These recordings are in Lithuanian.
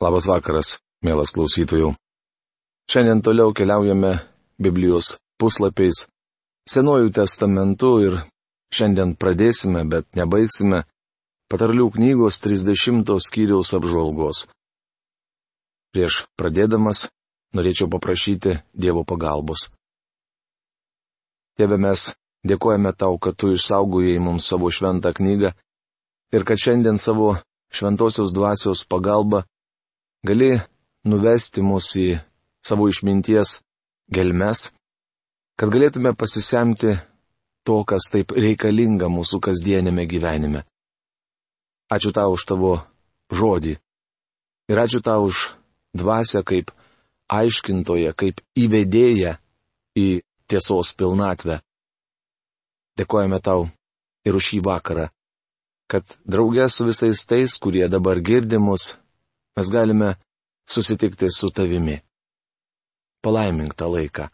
Labas vakaras, mielas klausytojų. Šiandien toliau keliaujame Biblijos puslapiais, Senuoju testamentu ir šiandien pradėsime, bet nebaigsime patarlių knygos 30 skyriaus apžvalgos. Prieš pradėdamas norėčiau paprašyti Dievo pagalbos. Tėve mes dėkojame tau, kad tu išsaugojai mums savo šventą knygą ir kad šiandien savo šventosios dvasios pagalba gali nuvesti mus į savo išminties gelmes, kad galėtume pasisemti to, kas taip reikalinga mūsų kasdienėme gyvenime. Ačiū tau už tavo žodį. Ir ačiū tau už dvasę kaip aiškintoje, kaip įvedėję į tiesos pilnatvę. Dėkojame tau ir už šį vakarą, kad draugė su visais tais, kurie dabar girdimus, mes galime susitikti su tavimi. Palaimink tą laiką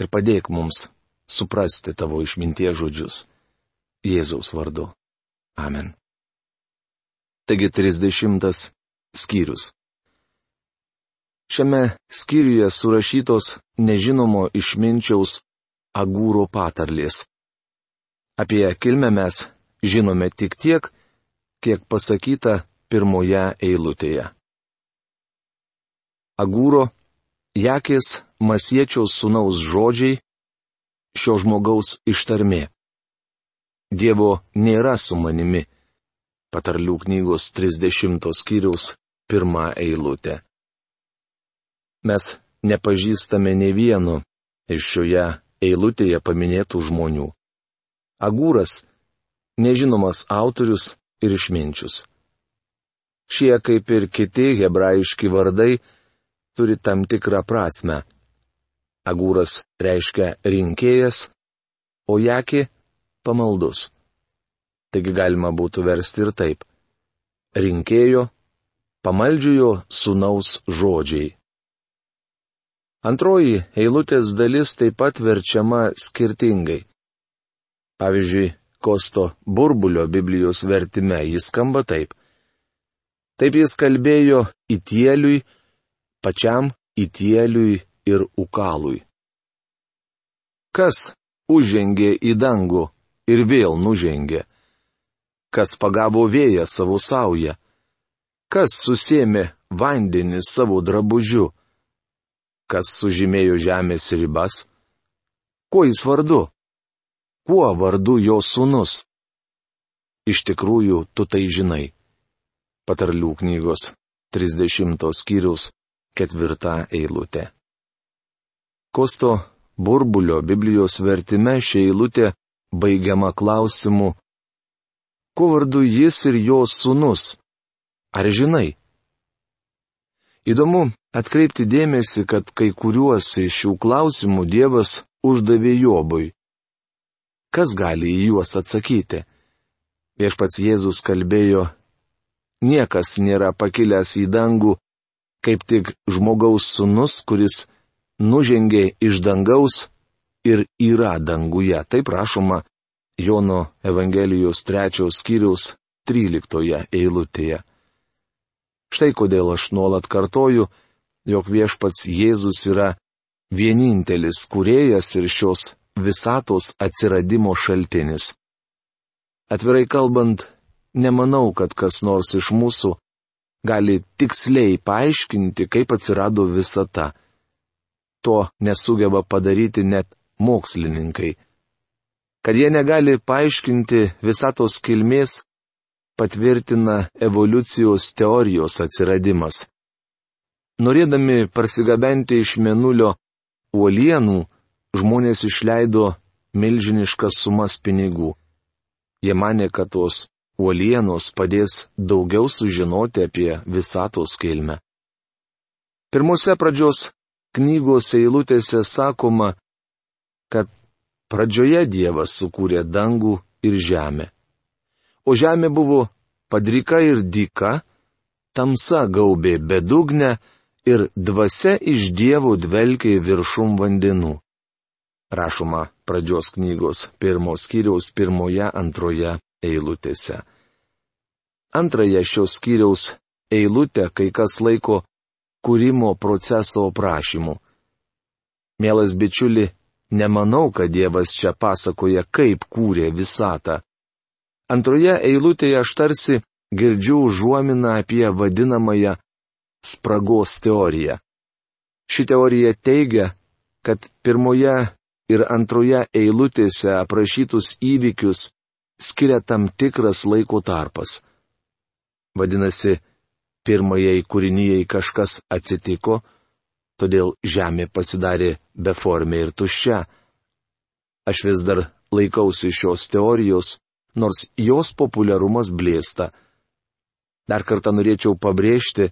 ir padėk mums suprasti tavo išminties žodžius. Jėzaus vardu. Amen. Taigi 30 skyrius. Šiame skyriuje surašytos nežinomo išminčiaus agūro patarlės. Apie kilmę mes žinome tik tiek, kiek pasakyta pirmoje eilutėje. Agūro, Jakės Masiečiaus sunaus žodžiai, šio žmogaus ištarmė. Dievo nėra su manimi. Patarlių knygos 30 skyriaus pirmą eilutę. Mes nepažįstame ne vieno iš šioje eilutėje paminėtų žmonių. Agūras - nežinomas autorius ir išminčius. Šie, kaip ir kiti hebrajiški vardai, turi tam tikrą prasme. Agūras reiškia rinkėjas, o Jaki - pamaldus. Taigi galima būtų versti ir taip. Rinkėjo, pamaldžiojo sunaus žodžiai. Antroji eilutės dalis taip pat verčiama skirtingai. Pavyzdžiui, Kosto burbulio Biblijos vertime jis skamba taip. Taip jis kalbėjo įtieliui, pačiam įtieliui ir ukalui. Kas užžengė į dangų ir vėl nužengė? Kas pagavo vėją savo saują? Kas susėmė vandenį savo drabužiu? Kas sužymėjo žemės ribas? Kuo jis vardu? Kuo vardu jo sūnus? Iš tikrųjų, tu tai žinai. Patarlių knygos 30 skyriaus ketvirta eilutė. Kosto burbulio Biblijos vertime ši eilutė baigiama klausimu, kuo vardu jis ir jo sūnus? Ar žinai? Įdomu atkreipti dėmesį, kad kai kuriuos iš šių klausimų Dievas uždavė Jobui. Kas gali į juos atsakyti? Viešpats Jėzus kalbėjo, niekas nėra pakilęs į dangų kaip tik žmogaus sunus, kuris nužengė iš dangaus ir yra danguje. Taip rašoma Jono Evangelijos trečios skyriaus tryliktoje eilutėje. Štai kodėl aš nuolat kartoju, jog viešpats Jėzus yra vienintelis kurėjas ir šios visatos atsiradimo šaltinis. Atvirai kalbant, nemanau, kad kas nors iš mūsų gali tiksliai paaiškinti, kaip atsirado visata. To nesugeba padaryti net mokslininkai. Kad jie negali paaiškinti visatos kilmės, patvirtina evoliucijos teorijos atsiradimas. Norėdami parsigabenti iš menulio uolienų, žmonės išleido milžiniškas sumas pinigų. Jie mane, kad tos uolienos padės daugiau sužinoti apie visatos kilmę. Pirmose pradžios knygos eilutėse sakoma, kad pradžioje Dievas sukūrė dangų ir žemę. O žemė buvo padrika ir dyka, tamsa gaubė bedugnę ir dvasia iš Dievo dvelkė viršum vandenų. Rašoma pradžios knygos pirmos kiriaus pirmoje antroje eilutėse. Antrąją šios skyriaus eilutę kai kas laiko kūrimo proceso aprašymu. Mielas bičiuli, nemanau, kad Dievas čia pasakoja, kaip kūrė visatą. Antroje eilutėje aš tarsi girdžiu užuominą apie vadinamąją spragos teoriją. Ši teorija teigia, kad pirmoje ir antroje eilutėse aprašytus įvykius skiria tam tikras laiko tarpas. Vadinasi, pirmajai kūrinyjei kažkas atsitiko, todėl žemė pasidarė beformė ir tuščia. Aš vis dar laikausi šios teorijos, nors jos populiarumas blėsta. Dar kartą norėčiau pabrėžti,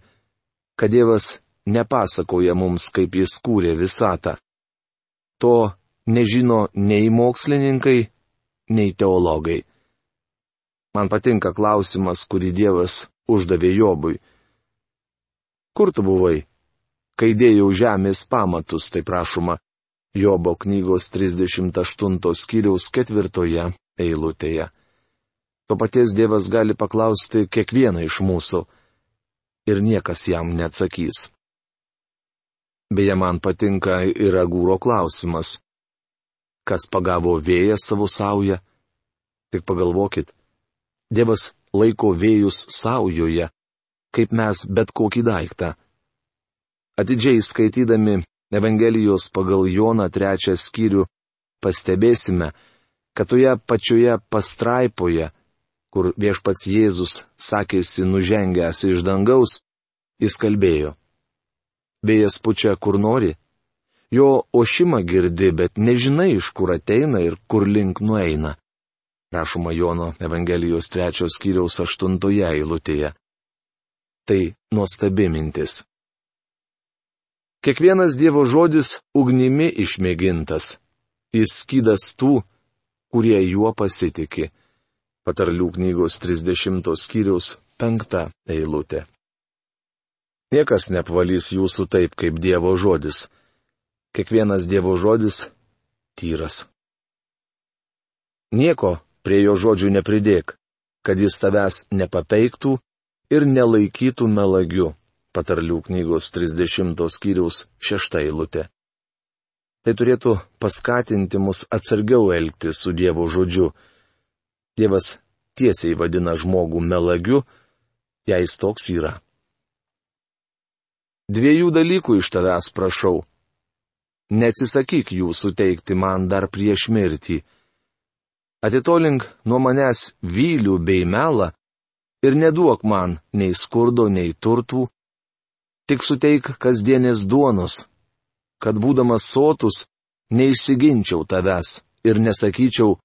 kad Dievas nepasakoja mums, kaip jis kūrė visatą. To nežino nei mokslininkai, nei teologai. Man patinka klausimas, kurį Dievas uždavė Jobui. Kur tu buvai? Kai dėjau žemės pamatus, tai prašoma, Jobo knygos 38 skyriaus ketvirtoje eilutėje. To paties Dievas gali paklausti kiekvieną iš mūsų. Ir niekas jam neatsakys. Beje, man patinka ir agūro klausimas. Kas pagavo vėją savo saują? Tik pagalvokit. Dievas laiko vėjus saujoje, kaip mes bet kokį daiktą. Atidžiai skaitydami Evangelijos pagal Joną trečią skyrių pastebėsime, kad toje pačioje pastraipoje, kur viešpats Jėzus sakėsi nužengęs iš dangaus, jis kalbėjo. Vėjas pučia kur nori, jo ošimą girdi, bet nežinai, iš kur ateina ir kur link nueina. Rašoma Jono Evangelijos trečios skyriaus aštuntoje eilutėje. Tai nuostabi mintis. Kiekvienas Dievo žodis ugnimi išmėgintas. Jis skydas tų, kurie juo pasitikė. Patarlių knygos 30 skyriaus 5 eilutė. Niekas neapvalys jūsų taip, kaip Dievo žodis. Kiekvienas Dievo žodis - tyras. Nieko prie jo žodžių nepridėk, kad jis tavęs nepapeiktų ir nelaikytų melagiu. Patarlių knygos 30 skyriaus 6 eilutė. Tai turėtų paskatinti mus atsargiau elgti su Dievo žodžiu. Dievas tiesiai vadina žmogų melagiu, jei jis toks yra. Dviejų dalykų iš tavęs prašau. Neatsisakyk jų suteikti man dar prieš mirtį. Atitolink nuo manęs vylių bei melą ir neduok man nei skurdo, nei turtų, tik suteik kasdienės duonos, kad būdamas sotus, neišsiginčiau tavęs ir nesakyčiau,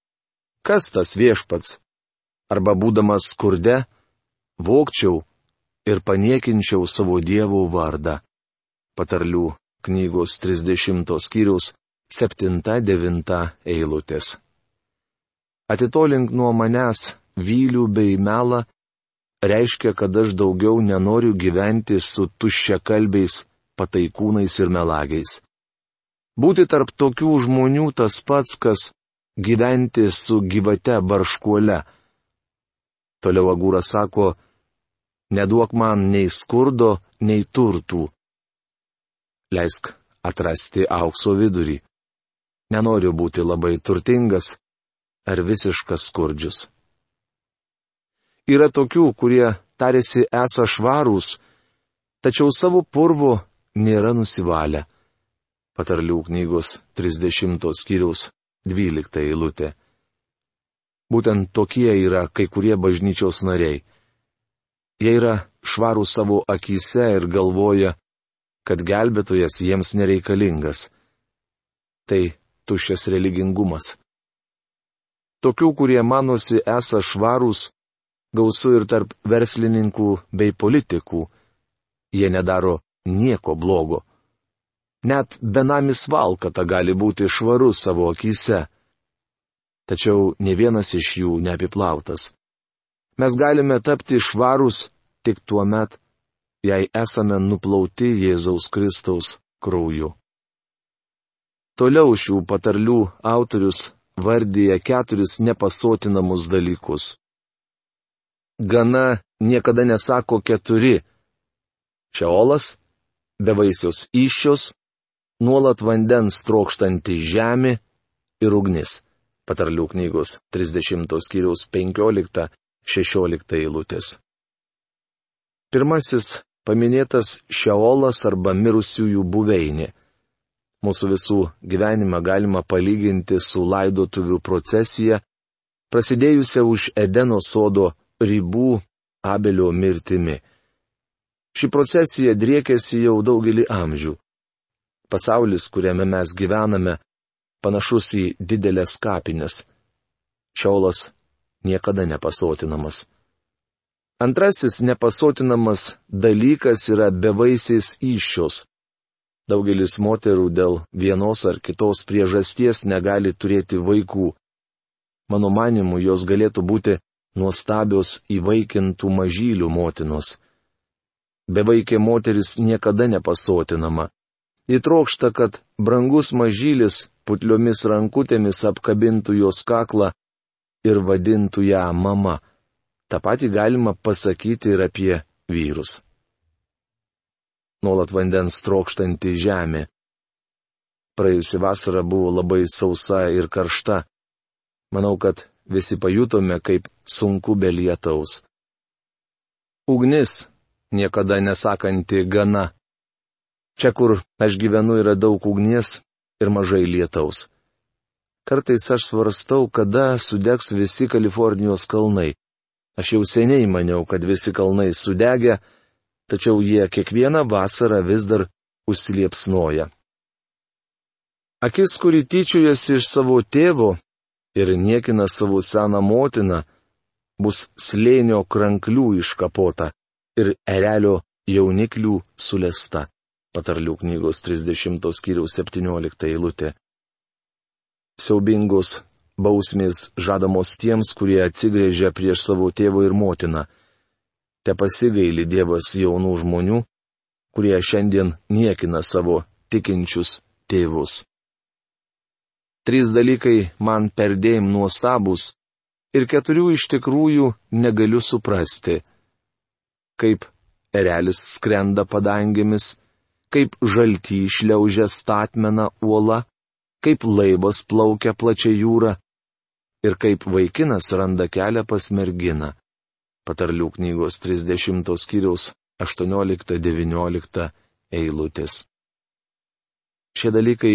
kas tas viešpats, arba būdamas skurde, vokčiau ir paniekinčiau savo dievų vardą. Patarlių knygos 30 skyriaus 7-9 eilutės. Atitolink nuo manęs vylių bei melą reiškia, kad aš daugiau nenoriu gyventi su tuščiakalbiais, pataikūnais ir melagiais. Būti tarp tokių žmonių tas pats, kas gyventi su gyvate barškuole. Toliau Agūras sako, neduok man nei skurdo, nei turtų. Leisk atrasti aukso vidurį. Nenoriu būti labai turtingas ar visiškas skurdžius. Yra tokių, kurie tarėsi esą švarūs, tačiau savo purvo nėra nusivalę. Patarlių knygos 30 skyriaus 12 eilutė. Būtent tokie yra kai kurie bažnyčios nariai. Jie yra švarų savo akise ir galvoja, kad gelbėtojas jiems nereikalingas. Tai tuščias religingumas. Tokių, kurie manosi esą švarūs, gausu ir tarp verslininkų bei politikų. Jie nedaro nieko blogo. Net benamis valkata gali būti švarus savo akise. Tačiau ne vienas iš jų neapiplautas. Mes galime tapti švarus tik tuo met, jei esame nuplauti Jėzaus Kristaus krauju. Toliau šių patarlių autorius vardyja keturis nepasotinamus dalykus gana niekada nesako keturi, Šeolas, bevaisios iššios, nuolat vandens trokštanti žemė ir ugnis. Patarlių knygos 30 skyriaus 15-16 eilutės. Pirmasis paminėtas Šeolas arba mirusiųjų buveinė. Mūsų visų gyvenimą galima palyginti su laidotuvių procesija, prasidėjusią už Edeno sodo ribų Abelio mirtimi. Ši procesija driekėsi jau daugelį amžių. Pasaulis, kuriame mes gyvename, panašus į didelės kapines. Čiaulas niekada nepasotinamas. Antrasis nepasotinamas dalykas yra bevaisiais iššios. Daugelis moterų dėl vienos ar kitos priežasties negali turėti vaikų. Mano manimu, jos galėtų būti nuostabios įvaikintų mažylių motinos. Bevaikė moteris niekada nepasotinama. Įtrokšta, kad brangus mažylis putliomis rankutėmis apkabintų jos kaklą ir vadintų ją mama. Ta pati galima pasakyti ir apie vyrus. Nuolat vandens trokštanti žemė. Praėjusi vasara buvo labai sausa ir karšta. Manau, kad visi pajutome, kaip sunku be lietaus. Ugnis, niekada nesakanti gana. Čia, kur aš gyvenu, yra daug ugnies, ir mažai lietaus. Kartais aš svarstau, kada sudegs visi Kalifornijos kalnai. Aš jau seniai maniau, kad visi kalnai sudegė, tačiau jie kiekvieną vasarą vis dar užsiliepsnoja. Akis, kuri tyčiojasi iš savo tėvo ir niekina savo seną motiną, bus slėnio kranklių iškapota ir erelio jauniklių sulesta patarlių knygos 30 skyriaus 17 eilutė. Siaubingos bausmės žadamos tiems, kurie atsigrėžia prieš savo tėvą ir motiną. Te pasigaili Dievas jaunų žmonių, kurie šiandien niekina savo tikinčius tėvus. Trys dalykai man perdėjim nuostabus ir keturių iš tikrųjų negaliu suprasti. Kaip erelis skrenda padangėmis, kaip žalty išliaužia statmena uola, kaip laivas plaukia plačia jūra ir kaip vaikinas randa kelią pas merginą. Patarlių knygos 30 skyriaus 18-19 eilutės. Šie dalykai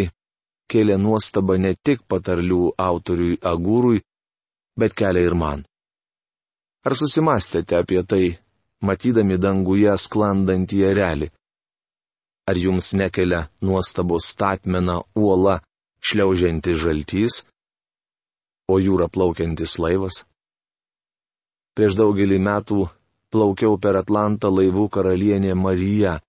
kėlė nuostabą ne tik patarlių autoriui Agūrui, bet kelia ir man. Ar susimastėte apie tai, matydami danguje sklandantį erelį? Ar jums nekelia nuostabos statmena uola, šliaužianti žaltys, o jūra plaukiantis laivas? Prieš daugelį metų plaukiau per Atlantą laivų karalienė Marija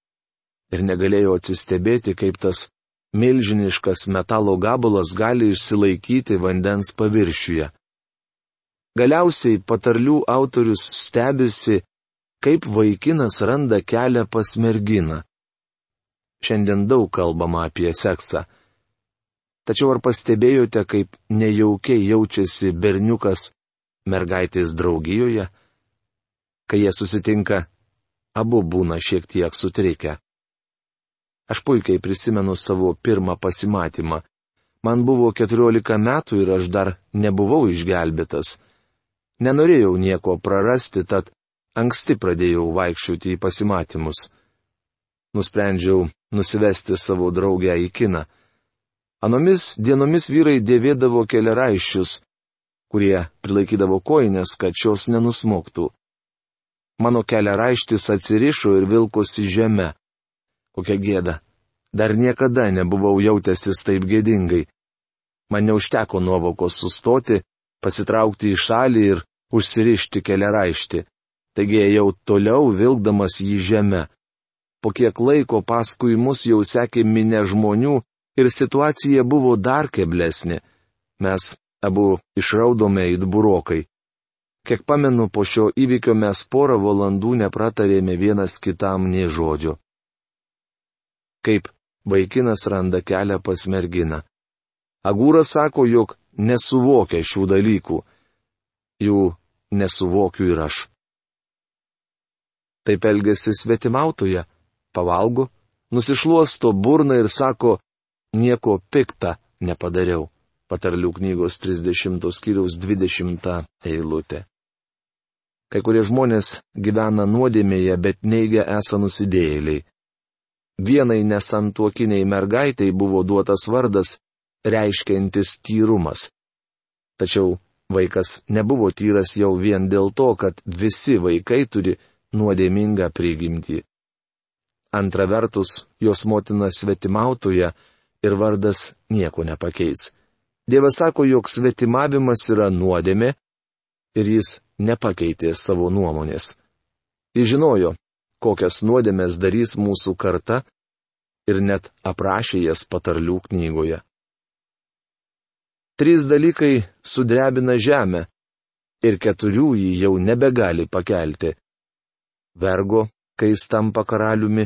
ir negalėjau atsistebėti, kaip tas milžiniškas metalo gabalas gali išsilaikyti vandens paviršiuje. Galiausiai patarlių autorius stebisi, kaip vaikinas randa kelią pas merginą. Šiandien daug kalbama apie seksą. Tačiau ar pastebėjote, kaip nejaukiai jaučiasi berniukas mergaitės draugijoje? Kai jie susitinka, abu būna šiek tiek sutrikę. Aš puikiai prisimenu savo pirmą pasimatymą. Man buvo 14 metų ir aš dar nebuvau išgelbėtas. Nenorėjau nieko prarasti, tad anksti pradėjau vaikščioti į pasimatymus. Nusprendžiau nusivesti savo draugę į kiną. Anomis dienomis vyrai dėvėdavo keliaraiščius, kurie prilaikydavo koinės, kad šios nenusmoktų. Mano keliaraištis atsirišo ir vilkosi žemę. Kokia gėda. Dar niekada nebuvau jautęsis taip gėdingai. Man neužteko nuovokos sustoti, pasitraukti į šalį ir užsirišti keliaraištį. Taigi ėjau toliau vilkdamas jį žemę po kiek laiko paskui mus jau sekė minė žmonių ir situacija buvo dar keblesnė. Mes abu išraudome it burokai. Kiek pamenu, po šio įvykio mes porą valandų nepratarėme vienas kitam nei žodžio. Kaip vaikinas randa kelią pas merginą. Agūras sako, jog nesuvokia šių dalykų. Jų nesuvokiu ir aš. Taip elgesi svetimautoje, pavalgo, nusišluosto burną ir sako, nieko piktą nepadariau. Patarlių knygos 30 skyriaus 20 eilutė. Kai kurie žmonės gyvena nuodėmėje, bet neigia esą nusidėjėliai. Vienai nesantuokiniai mergaitai buvo duotas vardas, reiškiantis tyrumas. Tačiau vaikas nebuvo tyras jau vien dėl to, kad visi vaikai turi nuodėmingą prigimtį. Antra vertus, jos motina svetimautoje ir vardas nieko nepakeis. Dievas sako, jog svetimavimas yra nuodėmė ir jis nepakeitė savo nuomonės. Jis žinojo, kokias nuodėmės darys mūsų karta ir net aprašė jas patarlių knygoje. Trys dalykai sudrebina žemę ir keturių jį jau nebegali pakelti. Vergo, kai jis tampa karaliumi,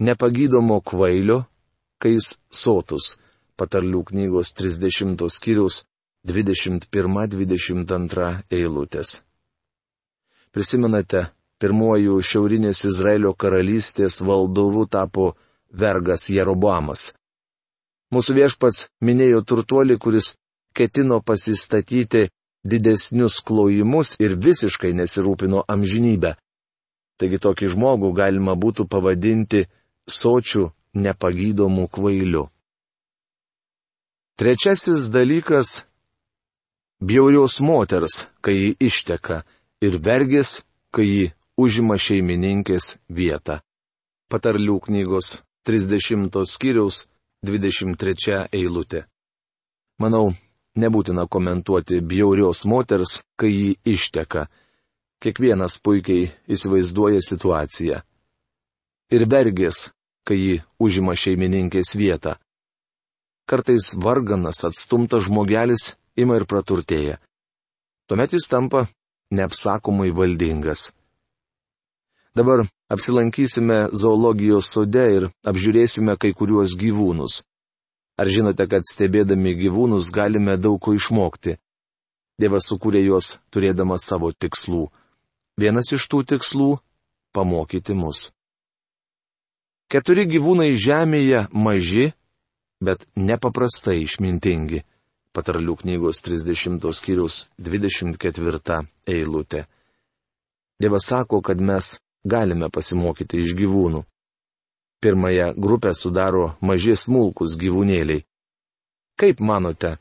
nepagydomo kvailio, kai jis sotus patarlių knygos 30 skyrius 21-22 eilutės. Prisimenate, pirmojų šiaurinės Izraelio karalystės valdovu tapo vergas Jeroboamas. Mūsų viešpats minėjo turtuolį, kuris ketino pasistatyti didesnius klojimus ir visiškai nesirūpino amžinybę. Taigi tokį žmogų galima būtų pavadinti sočių nepagydomų kvailių. Trečiasis dalykas - bjaurios moters, kai ji išteka, ir vergės, kai ji užima šeimininkės vietą. Patarlių knygos 30 skyriaus 23 eilutė. Manau, nebūtina komentuoti bjaurios moters, kai ji išteka. Kiekvienas puikiai įsivaizduoja situaciją. Ir vergės, kai ji užima šeimininkės vietą. Kartais varganas, atstumtas žmogelis ima ir praturtėja. Tuomet jis tampa neapsakomai valdingas. Dabar apsilankysime zoologijos sode ir apžiūrėsime kai kuriuos gyvūnus. Ar žinote, kad stebėdami gyvūnus galime daug ko išmokti? Dievas sukūrė juos turėdamas savo tikslų. Vienas iš tų tikslų - pamokyti mus. Keturi gyvūnai žemėje maži, bet nepaprastai išmintingi. Patarlių knygos 30 skyrius 24 eilutė. Dievas sako, kad mes galime pasimokyti iš gyvūnų. Pirmąją grupę sudaro maži smulkus gyvūnėliai. Kaip manote,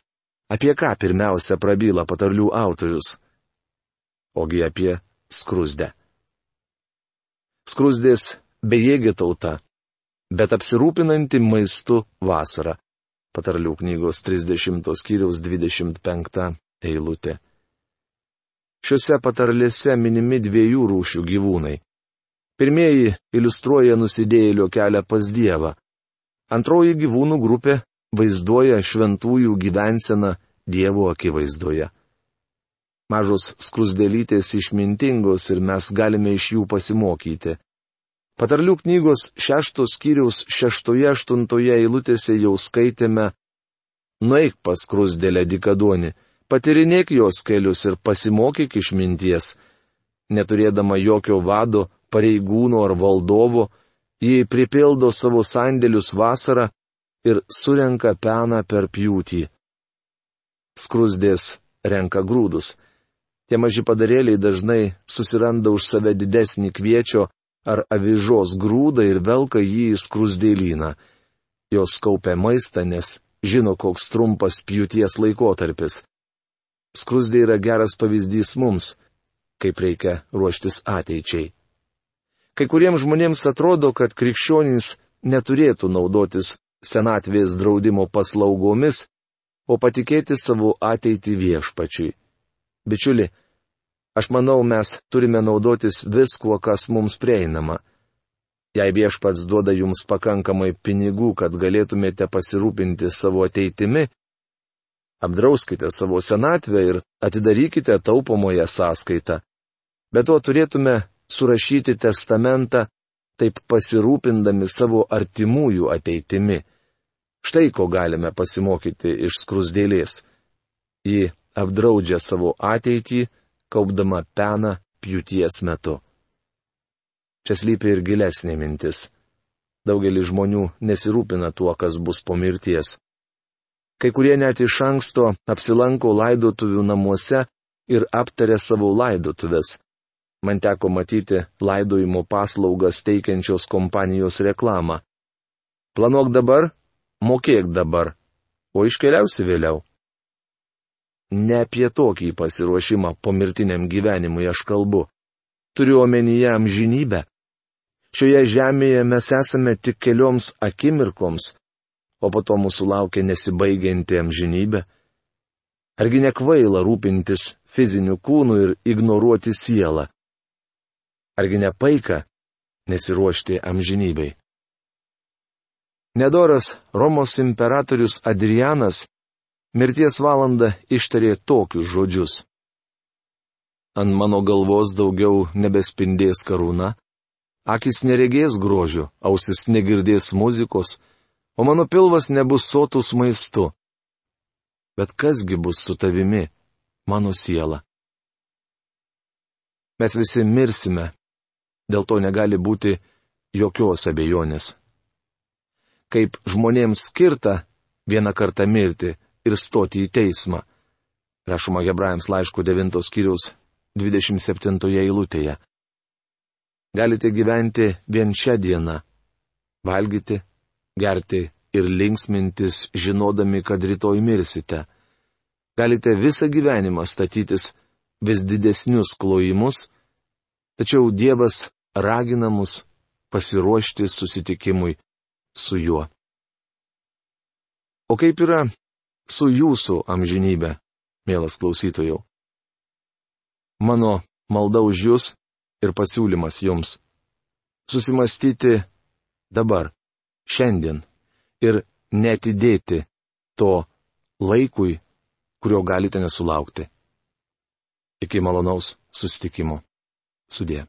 apie ką pirmiausia prabyla patarlių autorius? Ogi apie skrusdę. Skrusdės bejėgė tauta bet apsirūpinanti maistu vasarą. Patarlių knygos 30 skyriaus 25 eilutė. Šiuose patarlėse minimi dviejų rūšių gyvūnai. Pirmieji iliustruoja nusidėjėlio kelią pas Dievą. Antroji gyvūnų grupė vaizduoja šventųjų gyvenseną Dievo akivaizdoje. Mažos skrusdelytės išmintingos ir mes galime iš jų pasimokyti. Patarlių knygos šeštos skyriaus šeštoje aštuntoje eilutėse jau skaitėme Nueik pas krusdėlę dikadonį, patirinėk jos kelius ir pasimokyk iš minties. Neturėdama jokio vado, pareigūno ar valdovo, jį pripildo savo sandėlius vasarą ir surenka peną per pjūtį. Skrusdės renka grūdus. Tie maži padarėliai dažnai susiranda už save didesnį kviečio ar avižos grūdą ir velka jį į skrusdėlyną. Jos kaupia maistą, nes žino, koks trumpas pjūties laikotarpis. Skrusdė yra geras pavyzdys mums, kaip reikia ruoštis ateičiai. Kai kuriems žmonėms atrodo, kad krikščionys neturėtų naudotis senatvės draudimo paslaugomis, o patikėti savo ateitį viešpačiui. Bičiuli, Aš manau, mes turime naudotis viskuo, kas mums prieinama. Jei viešpats duoda jums pakankamai pinigų, kad galėtumėte pasirūpinti savo ateitimi, apdrauskite savo senatvę ir atidarykite taupomoje sąskaitą. Be to turėtume surašyti testamentą, taip pasirūpindami savo artimųjų ateitimi. Štai ko galime pasimokyti iš skrusdėlės. Ji apdraudžia savo ateitį, kaupdama peną pjūties metu. Čia slypi ir gilesnė mintis. Daugelis žmonių nesirūpina tuo, kas bus po mirties. Kai kurie net iš anksto apsilanko laidotuvių namuose ir aptarė savo laidotuvės. Man teko matyti laidojimo paslaugas teikiančios kompanijos reklamą. Planuok dabar, mokėk dabar, o iškeliausi vėliau. Ne apie tokį pasiruošimą pomirtiniam gyvenimui aš kalbu. Turiu omenyje amžinybę. Šioje žemėje mes esame tik kelioms akimirkoms, o po to mūsų laukia nesibaigianti amžinybė. Argi nekvaila rūpintis fiziniu kūnu ir ignoruoti sielą? Argi nepaika nesiruošti amžinybei? Nedoras Romos imperatorius Adrianas mirties valandą ištarė tokius žodžius. Ant mano galvos daugiau nebespindės karūna, akis neregės grožio, ausis negirdės muzikos, o mano pilvas nebus sotus maistu. Bet kasgi bus su tavimi, mano siela? Mes visi mirsime, dėl to negali būti jokios abejonės. Kaip žmonėms skirta vieną kartą mirti ir stoti į teismą. Rašoma Hebrajams laiško 9 skyriaus 27 eilutėje. Galite gyventi vien šią dieną. Valgyti, gerti ir linksmintis, žinodami, kad rytoj mirsite. Galite visą gyvenimą statytis vis didesnius klojimus, tačiau Dievas ragina mus pasiruošti susitikimui su juo. O kaip yra su jūsų amžinybė, mielas klausytojau? Mano malda už jūs ir pasiūlymas jums. Susimastyti dabar, šiandien ir netidėti to laikui, kurio galite nesulaukti. Iki malonaus susitikimo. Sudė.